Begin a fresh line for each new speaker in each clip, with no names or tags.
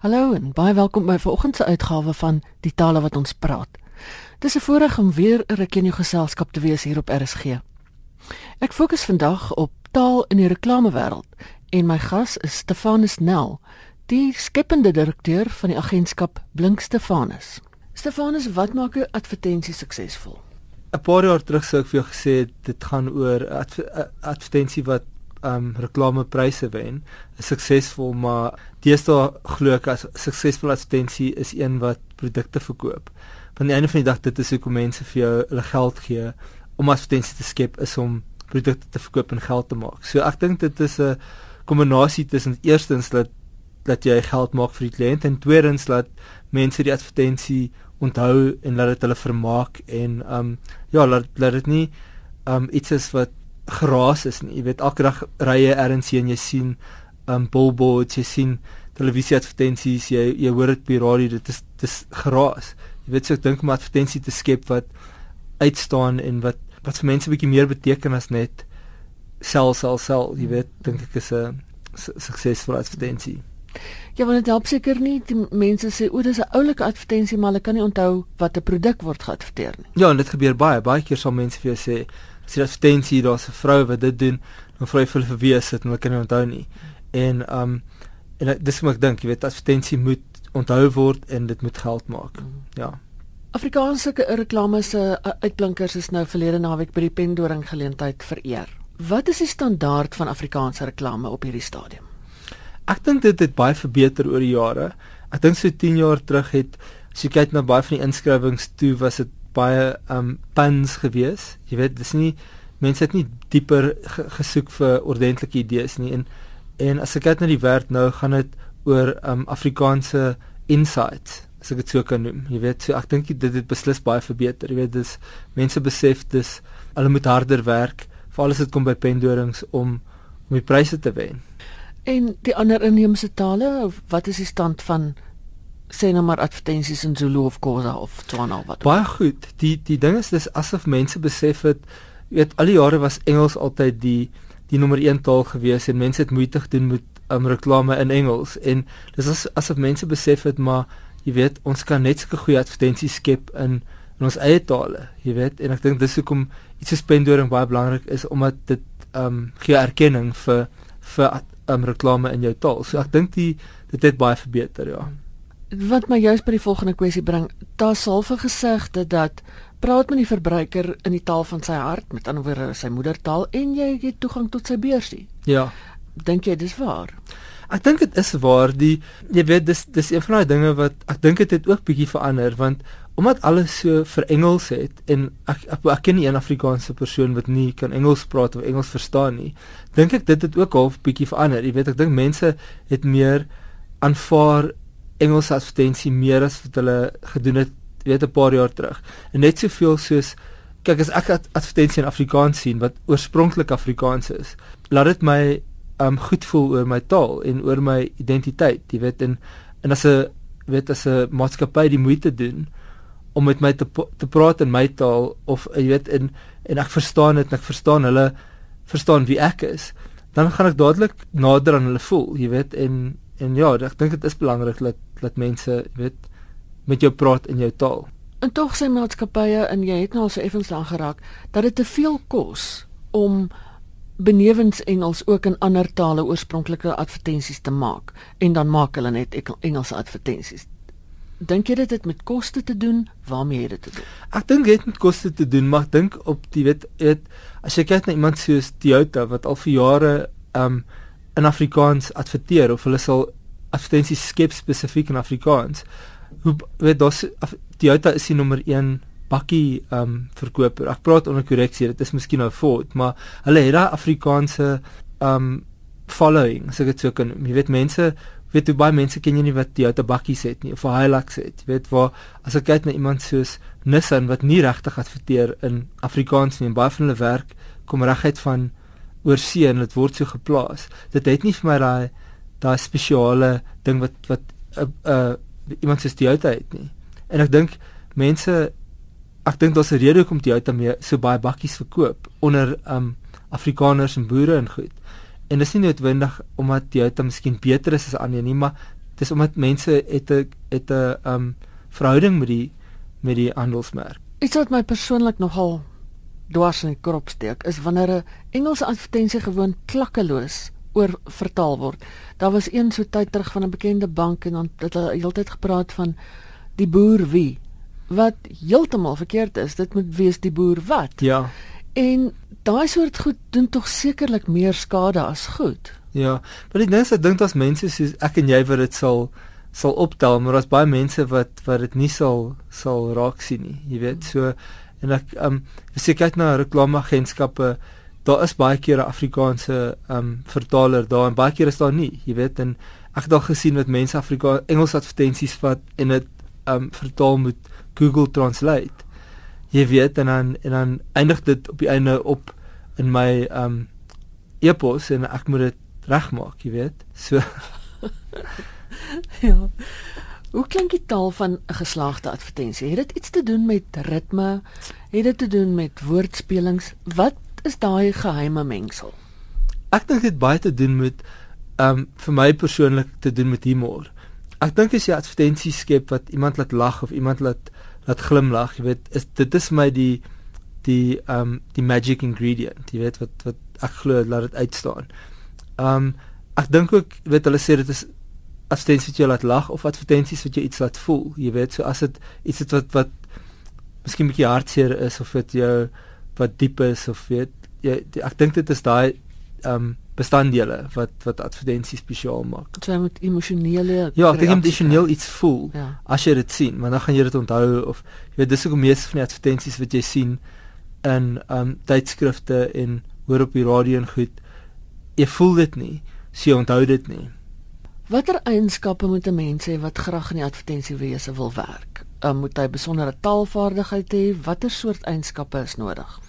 Hallo en baie welkom by vanoggend se uitgawe van Die tale wat ons praat. Dis 'n voorreg om weer 'n ruk in jou geselskap te wees hier op RSG. Ek fokus vandag op taal in die reklamewêreld en my gas is Stefanus Nel, die skepende direkteur van die agentskap Blink Stefanus. Stefanus, wat maak 'n advertensie suksesvol?
'n Paar jaar terug sou ek vir jou gesê dit gaan oor 'n adver advertensie wat um reklamepryse wen, suksesvol, maar deesdae glo ek as suksesvolle advertensie is een wat produkte verkoop. Van die einde van die dag dit is hoekom mense vir jou hulle geld gee om advertensie te skep is om produkte te verkoop en geld te maak. So ek dink dit is 'n kombinasie tussen eerstens dat dat jy geld maak vir die kliënt en tweedens dat mense die advertensie onthou en laat dit hulle vermaak en um ja, laat laat dit nie um iets is wat geraas is nie. Jy weet elke dag ry jy ergens heen jy sien um billboards, jy sien televisie advertensies, jy jy hoor dit by radio, dit is dis geraas. Jy weet so ek dink om advertensie te skep wat uitstaan en wat wat vir mense 'n bietjie meer beteken as net sel sel sel. Jy weet dink ek is 'n suksesvolle advertensie.
Ja, want dit help seker nie die mense sê o, dis 'n oulike advertensie, maar hulle kan nie onthou wat 'n produk word geadverteer nie.
Ja, en dit gebeur baie. Baie keer sal mense vir jou sê, as jy advertensie daar's 'n vrou wat dit doen, dan vra jy vir hulle wie is dit en hulle kan nie onthou nie. En um en dis wat ek dink, jy weet, advertensie moet onthou word en dit moet geld maak. Mm. Ja.
Afrikaanse reklame se uitblinkers is nou verlede naweek by die Pendoring geleentheid vereer. Wat is die standaard van Afrikaanse reklame op hierdie stadium?
Ek dink dit het baie verbeter oor die jare. Ek dink so 10 jaar terug het as jy kyk na baie van die inskrywings toe was dit baie um puns gewees. Jy weet, dis nie mense het nie dieper gesoek vir ordentlike idees nie en en as ek kyk na die werk nou gaan dit oor um Afrikaanse insights as ek dit sou kan noem. Jy weet, so ek dink dit het beslis baie verbeter. Jy weet, dis mense besef dis hulle moet harder werk vir alles wat kom by pendorings om om die pryse te wen.
En die ander inheemse tale, wat is die stand van sê nou maar advertensies in Zulu of Khoza of Tswana wat.
Baie goed. Die die ding is dis asof mense besef het weet al die jare was Engels altyd die die nommer 1 taal gewees en mense het moeite gedoen met um, reklame in Engels en dis as, asof mense besef het maar jy weet ons kan net sulke goeie advertensies skep in in ons eie tale. Jy weet en ek dink dis hoekom iets soos pendoring baie belangrik is omdat dit ehm um, gee erkenning vir vir um, reklame in jou taal. So ek dink die dit het baie verbeter, ja.
Wat my juist by die volgende kwessie bring, daar sal vir gesegde dat praat met die verbruiker in die taal van sy hart, met ander woorde sy moedertaal en jy het toegang tot sy beursie.
Ja.
Dink jy dis waar?
Ek dink dit is waar. Die jy weet dis dis een van daai dinge wat ek dink dit het, het ook bietjie verander want omdat alles so vir Engels het en ek ek, ek ken nie een Afrikaanse persoon wat nie kan Engels praat of Engels verstaan nie. Dink ek dit het ook half bietjie verander. Jy weet ek dink mense het meer aanvaar Engelse advertensie meer as wat hulle gedoen het weet 'n paar jaar terug. En net soveel soos kyk as ek advertensie in Afrikaans sien wat oorspronklik Afrikaans is, laat dit my um goed voel oor my taal en oor my identiteit, jy weet en en as 'n weet as 'n maatskappy die moeite doen om met my te te praat in my taal of jy weet en en ek verstaan dit en ek verstaan hulle verstaan wie ek is, dan gaan ek dadelik nader aan hulle voel, jy weet en en ja, ek dink dit is belangrik dat dat mense, weet, met jou praat in jou taal.
En tog sê maatskappye en jy het nou al so effens daar geraak dat dit te veel kos om benewens Engels ook in ander tale oorspronklike advertensies te maak en dan maak hulle net Engelse advertensies. Dink jy dit het met koste te doen? Waarmee het dit te doen?
Ek dink dit het met koste te doen, maar ek dink op die weet het as jy kyk na iemand soos Toyota wat al vir jare um in Afrikaans adverteer of hulle sal advertensies skep spesifiek in Afrikaans. Hoe weet dous Toyota is die nommer 1 bakkie um verkoper. Ek praat onder korreksie, dit is miskien nou Ford, maar hulle het daai Afrikaanse um following, so ek dit sou kan. Jy weet mense, weet jy baie mense ken jy nie wat die ou tabakkies het nie of Hilux het. Jy weet waar as ek kyk na iemand soos Nissan wat nie regtig adverteer in Afrikaans nie en baie van hulle werk kom reguit van oorsee en dit word so geplaas. Dit het nie vir my daai daai spesiale ding wat wat 'n uh, uh, iemand soos die ou het nie. En ek dink mense ek dink daar's 'n rede hoekom Toyota mee so baie bakkies verkoop onder um Afrikaners en boere en goed. En dis nie noodwendig omdat Toyota miskien beter is as ander nie, maar dis omdat mense het 'n het 'n um verhouding met die met die handelsmerk.
Iets wat my persoonlik nogal dwars in die krop steek is wanneer 'n Engelse advertensie gewoon klakkeloos oor vertaal word. Daar was een so tyd terug van 'n bekende bank en dan het hulle heeltyd gepraat van die boer wie wat heeltemal verkeerd is. Dit moet wees die boer wat.
Ja.
En daai soort goed doen tog sekerlik meer skade as goed.
Ja, maar ek dink ek dink as mense soos ek en jy wat dit sal sal optel, maar daar's baie mense wat wat dit nie sal sal raak sien nie. Jy weet, so en ek ehm um, as jy kyk na reklameagentskappe daar is baie keer 'n Afrikaanse ehm um, vertaler daar en baie keer is daar nie, jy weet en ek het al gesien wat mense Afrika Engels advertensies vat en dit ehm um, vertaal met Google Translate. Jy weet en dan en dan eindig dit op die einde op in my ehm um, e-pos en ek moet dit regmaak, jy weet. So
ja. Hoe klink die taal van 'n geslaagde advertensie? Het dit iets te doen met ritme? Het dit te doen met woordspelings? Wat is daai geheime mengsel?
Ek dink dit baie te doen met ehm um, vir my persoonlik te doen met humor. Ek dink as jy advertensies skep wat iemand laat lag of iemand laat laat glimlag, jy weet, is dit is my die die ehm um, die magic ingredient, jy weet wat wat ek glo laat dit uitstaan. Ehm um, ek dink ook weet hulle sê dit is advertensies wat jy laat lag of advertensies wat jy iets laat voel, jy weet, so as dit iets het wat wat miskien 'n bietjie hartseer is of dit jou wat diep is of weet jy ek dink dit is daai ehm um, bestanddele wat wat advertensies spesiaal maak.
Jy moet emosionele
Ja, ek dink emosioneel iets voel
ja.
as jy dit sien, maar dan gaan jy dit onthou of jy weet dis ook meeste van die advertensies wat jy sien in ehm um, tydskrifte en hoor op die radio en goed. Jy voel dit nie, so jy onthou dit nie.
Watter eienskappe moet 'n mens hê wat graag in die advertensiewese wil werk? Um, moet hy besondere taalvaardigheid hê? Watter soort eienskappe is nodig?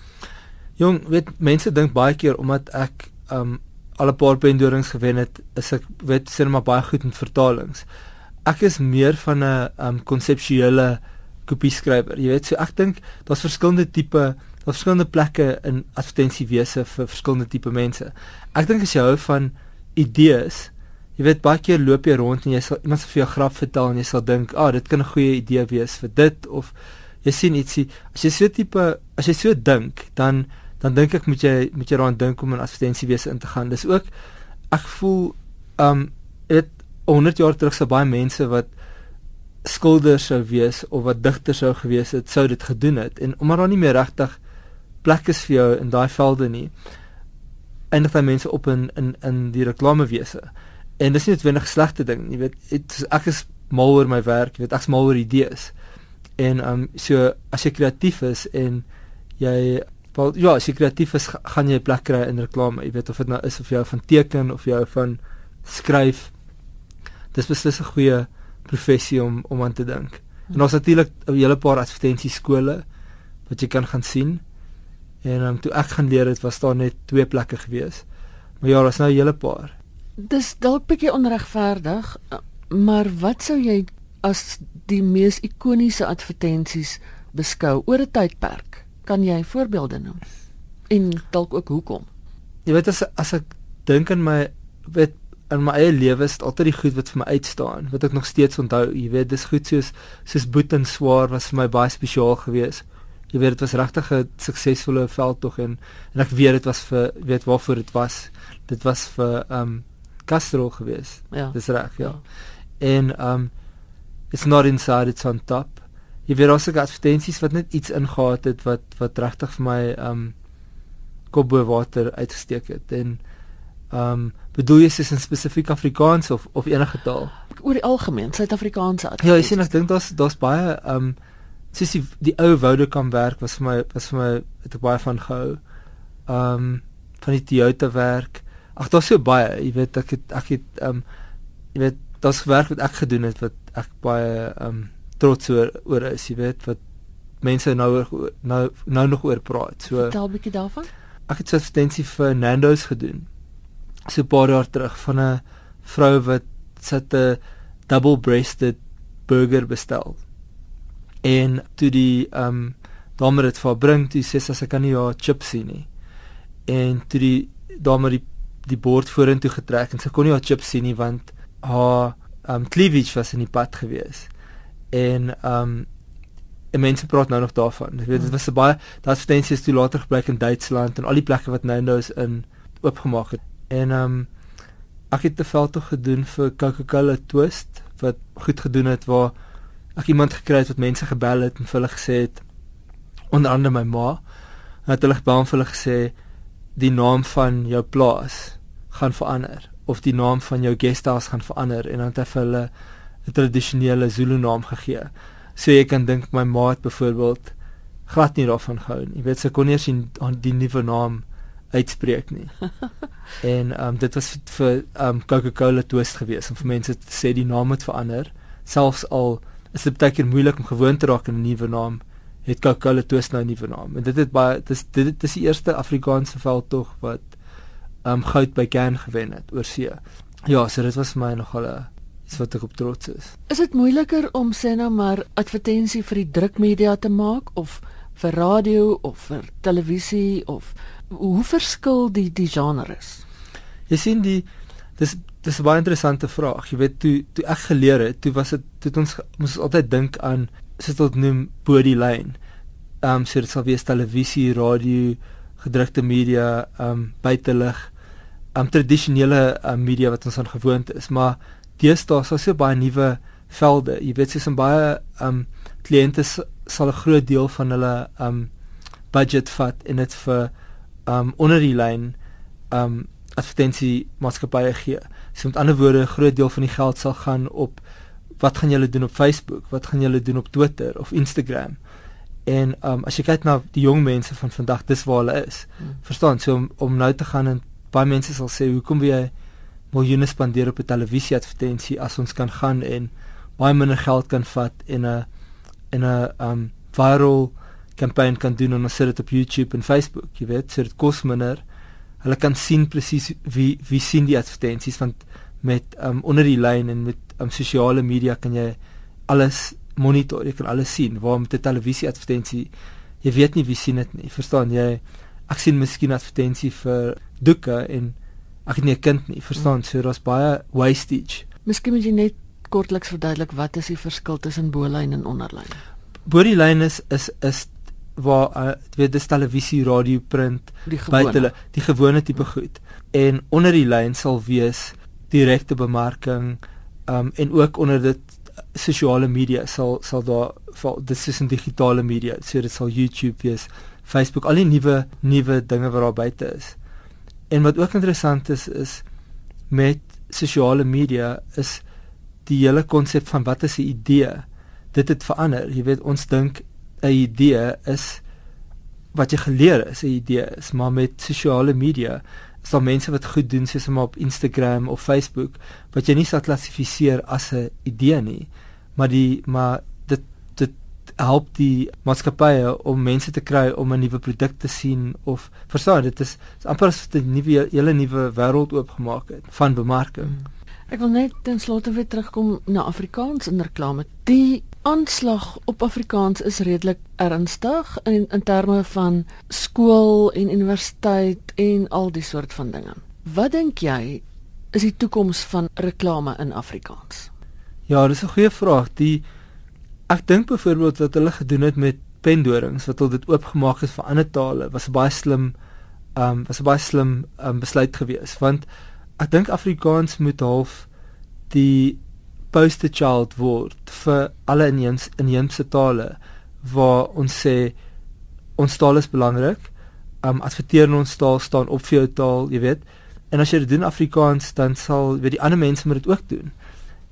Jong, weet mense dink baie keer omdat ek um al 'n paar pendorings gewen het, is ek weet sien maar baie goed met vertalings. Ek is meer van 'n um konseptuele kopie skrywer. Jy weet, so ek dink daar's verskillende tipe, daar's verskillende plekke in advertensiewese vir verskillende tipe mense. Ek dink as jy hou van idees, jy weet baie keer loop jy rond en jy sal iemand se vir jou grap vertel en jy sal dink, "Ag, oh, dit kan 'n goeie idee wees vir dit of jy sien ietsie." As jy so tipe, as jy so dink, dan dan dink ek moet jy moet jy daaraan dink om in advertensiewese in te gaan. Dis ook ek voel um dit 100 jaar terug sou baie mense wat skilders sou wees of wat digters sou gewees het, sou dit gedoen het en omdat daar nie meer regtig plek is vir jou in daai velde nie. Eindig daai mense op in in in die reklamewese. En dis nie 'n wenig slegte ding, jy weet, het, ek is mal oor my werk, jy weet, ek's mal oor idees. En um so as jy kreatief is en jy Wel ja, as jy kreatief is, gaan jy 'n plek kry in reklame. Jy weet of dit nou is of jy van teken of jy van skryf. Dis beslis 'n goeie professie om om aan te dink. En ons natuurlik 'n hele paar advertensie skole wat jy kan gaan sien. En um, toe ek gaan leer het, was daar net twee plekke gewees. Maar ja, daar's nou 'n hele paar.
Dis dalk bietjie onregverdig, maar wat sou jy as die mees ikoniese advertensies beskou oor 'n tydperk? Kan jy voorbeelde noem? En dalk ook hoekom?
Jy weet as as ek dink aan my weet in my eie lewe is altyd die goed wat vir my uitstaan, wat ek nog steeds onthou. Jy weet, dis goed soos soos Boet en Swaar was vir my baie spesiaal geweest. Jy weet dit was regtig 'n suksesvolle veldtog en en ek weet dit was vir weet waarvoor dit was. Dit was vir um Castro geweest.
Ja.
Dis reg, ja. En um it's not inside it's on top jy weet daar's ook advertensies wat net iets ingehaat het wat wat regtig vir my um kop bo water uitgesteek het en um bedoel jy sies in spesifiek Afrikaans of of enige taal
oor die algemeen Suid-Afrikaanse
Ja, ek sien ek dink daar's daar's baie um sies die, die ou Vodacom werk was vir my was vir my het ek baie van gehou. Um van die Toyota werk. Ag daar's so baie, jy weet ek het ek het um jy weet daar's werk wat ek gedoen het wat ek baie um trots oor oor is, jy weet, wat mense nou nou nou nog oor praat. So
Vertel 'n bietjie daarvan.
Ek het 'n substansie vir Nando's gedoen. So 'n paar jaar terug van 'n vrou wat sit 'n double breasted burger bestel. En toe die um, dame dit vir bring, toe sê sy sy kan nie haar chips sien nie. En toe die dame die die bord vorentoe getrek en sy kon nie haar chips sien nie want haar um cleavage was in die pad gewees. En um en mense praat nou nog daarvan. Ek weet dit was baie daai advertensies toe later gebruik in Duitsland en al die plekke wat nou nou is in oopgemaak het. En um ek het te veld toe gedoen vir Coca-Cola Twist wat goed gedoen het waar ek iemand gekry het wat mense gebel het en vir hulle gesê het onder andere my ma het hulle gebel en vir hulle gesê die naam van jou plaas gaan verander of die naam van jou guesthouse gaan verander en dan het hy vir hulle 'n tradisionele Zulu naam gegee. So jy kan dink my ma het byvoorbeeld glad nie daarvan gehou nie. Jy weet sy kon nie eens die, die nuwe naam uitspreek nie. en ehm um, dit was vir ehm um, Coca-Cola twist geweest om vir mense te sê die naam moet verander. Selfs al is dit baie keer moeilik om gewoon te raak aan 'n nuwe naam, het Coca-Cola twist nou 'n nuwe naam. En dit het baie dis dit, dit is die eerste Afrikaanse veldtog wat ehm um, goud by Cairn gewen het oor see. Ja, so dit was vir my nogal 'n iets wat ek op trots is.
Is dit moeiliker om sê nou maar advertensie vir die drukmedia te maak of vir radio of vir televisie of hoe verskil die die genres?
Jy sien die dis dis 'n baie interessante vraag. Jy weet toe toe ek geleer het, toe was dit toe ons moes altyd dink aan sit dit noem body line. Ehm um, so dit sal wees televisie, radio, gedrukte media, ehm um, buitelug, ehm um, tradisionele um, media wat ons aan gewoond is, maar deesdae is daar so baie nuwe velde. Jy weet sies 'n baie ehm um, kliënte sal 'n groot deel van hulle ehm um, budget vat en dit vir um onder die lyn um advertensie maatskappye gee. So met ander woorde, 'n groot deel van die geld sal gaan op wat gaan julle doen op Facebook? Wat gaan julle doen op Twitter of Instagram? En um as jy kyk na die jong mense van vandag, dis waar hulle is. Hmm. Verstaan? So om om nou te gaan en baie mense sal sê, "Hoekom wil jy miljoene spandeer op 'n televisie advertensie as ons kan gaan en baie minder geld kan vat in 'n in 'n um viral kampanje kan doen en ons sit dit op YouTube en Facebook, jy weet, so dit kos minder. Hulle kan sien presies wie wie sien die advertensies want met um onder die lyn en met um sosiale media kan jy alles monitor, jy kan alles sien. Waar met 'n televisie advertensie jy weet nie wie sien dit nie. Verstaan jy? Ek sien miskien advertensie vir doeke en ek het nie 'n kind nie. Verstaan? So daar's baie wastage.
Miskien moet jy net kortliks verduidelik wat is die verskil tussen bo-lyn en onderlyn?
Bo-lyn is is is waar uh, weet dis televisie, radio, print, buite hulle die gewone tipe goed. En onder die lyn sal wees direkte bemarking um en ook onder dit sosiale media sal sal daar val dis is 'n digitale media. So dit sal YouTube wees, Facebook, al die nuwe nuwe dinge wat daar buite is. En wat ook interessant is is met sosiale media is die hele konsep van wat is 'n idee? Dit het verander. Jy weet ons dink 'n idee is wat jy geleer is 'n idee is maar met sosiale media is daar mense wat goed doen soos op Instagram of Facebook wat jy nie sal klassifiseer as 'n idee nie maar die maar dit dit help die maatskappye om mense te kry om 'n nuwe produk te sien of verstaan dit is, is amper as 'n nuwe hele nuwe wêreld oopgemaak het van bemarking hmm.
Ek wil net ten slotte weer terugkom na Afrikaans in reklame. Die aanslag op Afrikaans is redelik ernstig in in terme van skool en universiteit en al die soort van dinge. Wat dink jy is die toekoms van reklame in Afrikaans?
Ja, dis 'n goeie vraag. Die ek dink byvoorbeeld wat hulle gedoen het met pendorings wat hulle dit oopgemaak het vir ander tale was baie slim ehm um, was 'n baie slim um, besluit geweest want ek dink Afrikaans moet half die poster child word vir alle inheems inheemse tale waar ons sê ons taal is belangrik. Um adverteer in ons taal staan op vir jou taal, jy weet. En as jy dit doen Afrikaans, dan sal weet die ander mense moet dit ook doen.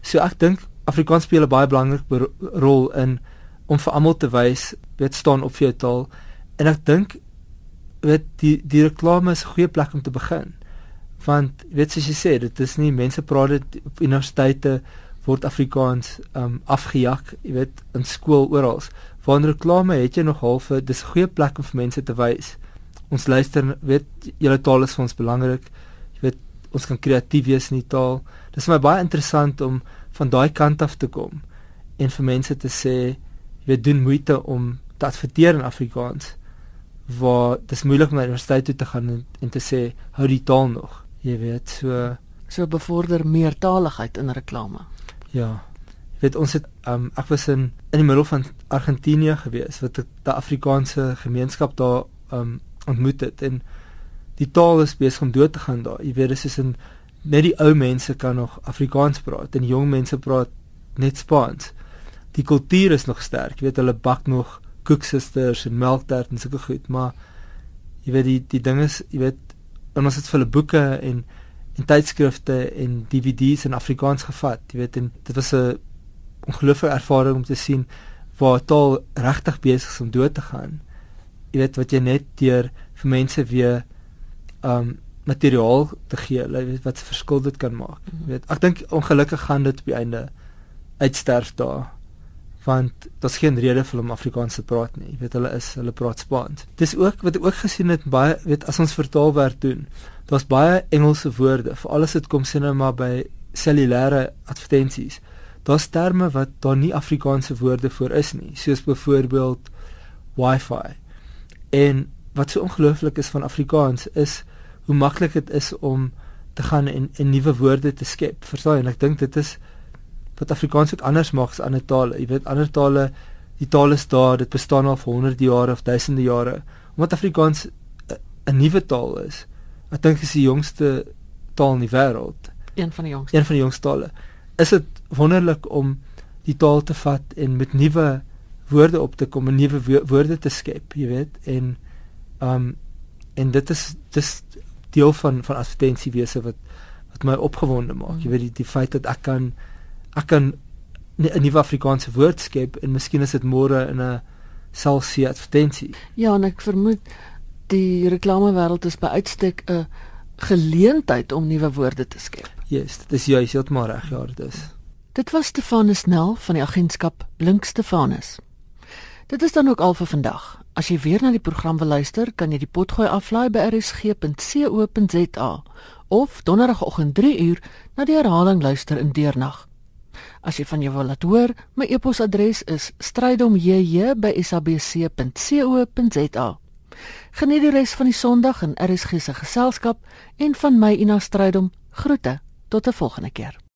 So ek dink Afrikaans speel 'n baie belangrike rol in om vir almal te wys weet staan op vir jou taal. En ek dink weet die die reklame is 'n goeie plek om te begin. Want weet soos jy sê, dit is nie mense praat dit op universiteite word Afrikaans um afgejak, jy weet, in skool oral. Waar reklame het jy nog half dis 'n goeie plek om vir mense te wys. Ons luister, weet, julle taal is vir ons belangrik. Jy weet, ons kan kreatief wees in die taal. Dis vir my baie interessant om van daai kant af te kom en vir mense te sê, jy weet, doen moeite om te adverteer in Afrikaans. Waar dis moeilik om na die universiteit toe te gaan en, en te sê hou die taal nog. Jy weet, so
so bevorder meertaligheid in reklame.
Ja. Jy weet ons het um ek was in in die middel van Argentinië gewees wat 'n Afrikaanse gemeenskap daar um ontmoet het en die taal is besig om dood te gaan daar. Jy weet dis is 'n net die ou mense kan nog Afrikaans praat en die jong mense praat net Spaans. Die kultuur is nog sterk. Jy weet hulle bak nog koeksisters en melktert en sulke goed, maar jy weet die die ding is, jy weet ons het vir hulle boeke en en tydskrifte en DVD's in Afrikaans gevat. Jy weet en dit was 'n ongelooflike ervaring om te sien waar taal regtig besig is om dood te gaan. Jy weet wat jy net deur vir mense weer um materiaal te gee, weet wat se verskil dit kan maak. Jy weet, ek dink ongelukkig gaan dit op die einde uitsterf daar want daar's geen rede vir hom Afrikaans te praat nie. Jy weet hulle is hulle praat Spaans. Dis ook wat ek ook gesien het baie weet as ons vertaalwerk doen. Daar's baie Engelse woorde vir alles wat kom sien nou maar by cellulêre advertensies. Daar's terme wat daar nie Afrikaanse woorde vir is nie, soos byvoorbeeld wifi. En wat so ongelooflik is van Afrikaans is hoe maklik dit is om te gaan en 'n nuwe woorde te skep. Verstaan jy? En ek dink dit is wat Afrikaans ook anders maak as ander tale. Jy weet ander tale, die taal is daar, dit bestaan al vir honderde jare of duisende jare. Omdat Afrikaans 'n nuwe taal is. Ek dink dit is die jongste taal in die wêreld.
Een van die jongste.
Een van die jongste tale. Is dit wonderlik om die taal te vat en met nuwe woorde op te kom en nuwe woorde te skep, jy weet, en um en dit is dis deel van van advertensiewese wat wat my opgewonde maak. Mm. Jy weet die, die feit dat ek kan ek kan 'n nuwe Afrikaanse woord skep en miskien is dit môre in 'n selfsie advertensie.
Ja, en ek vermoed die reklamewêreld is by uitstek 'n geleentheid om nuwe woorde te skep.
Yes, dit is juist heeltemal reg, ja, dit is.
Dit was Stefanus Nel van die agentskap Blink Stefanus. Dit is dan ook al vir vandag. As jy weer na die program wil luister, kan jy die potgooi aflaai by rsg.co.za of donderdagoggend 3uur na die herhaling luister in deernag. As jy van jou wil laat hoor, my e-posadres is strydomjj@sabc.co.za. Geniet die res van die Sondag in RSG se geselskap en van my Ina Strydom groete tot 'n volgende keer.